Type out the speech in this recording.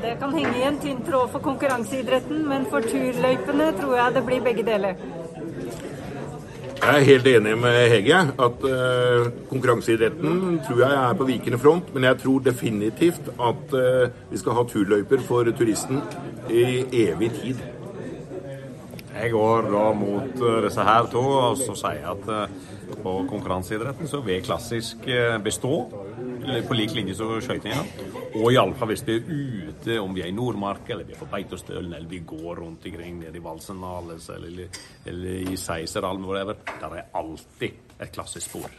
Det kan henge i en tynn tråd for konkurranseidretten, men for turløypene tror jeg det blir begge deler. Jeg er helt enig med Hege. At uh, konkurranseidretten tror jeg er på vikende front. Men jeg tror definitivt at uh, vi skal ha turløyper for turisten i evig tid. Jeg går da mot uh, disse her to og så sier jeg at på konkurranseidretten så vil klassisk bestå på lik linje som skøytinga. Og iallfall hvis vi er ute, om vi er i Nordmark, eller vi er på Beitostølen, eller vi går rundt omkring nede i Valsenales, eller, eller i Seiserhallen, whatever. Der er alltid et klassisk spor.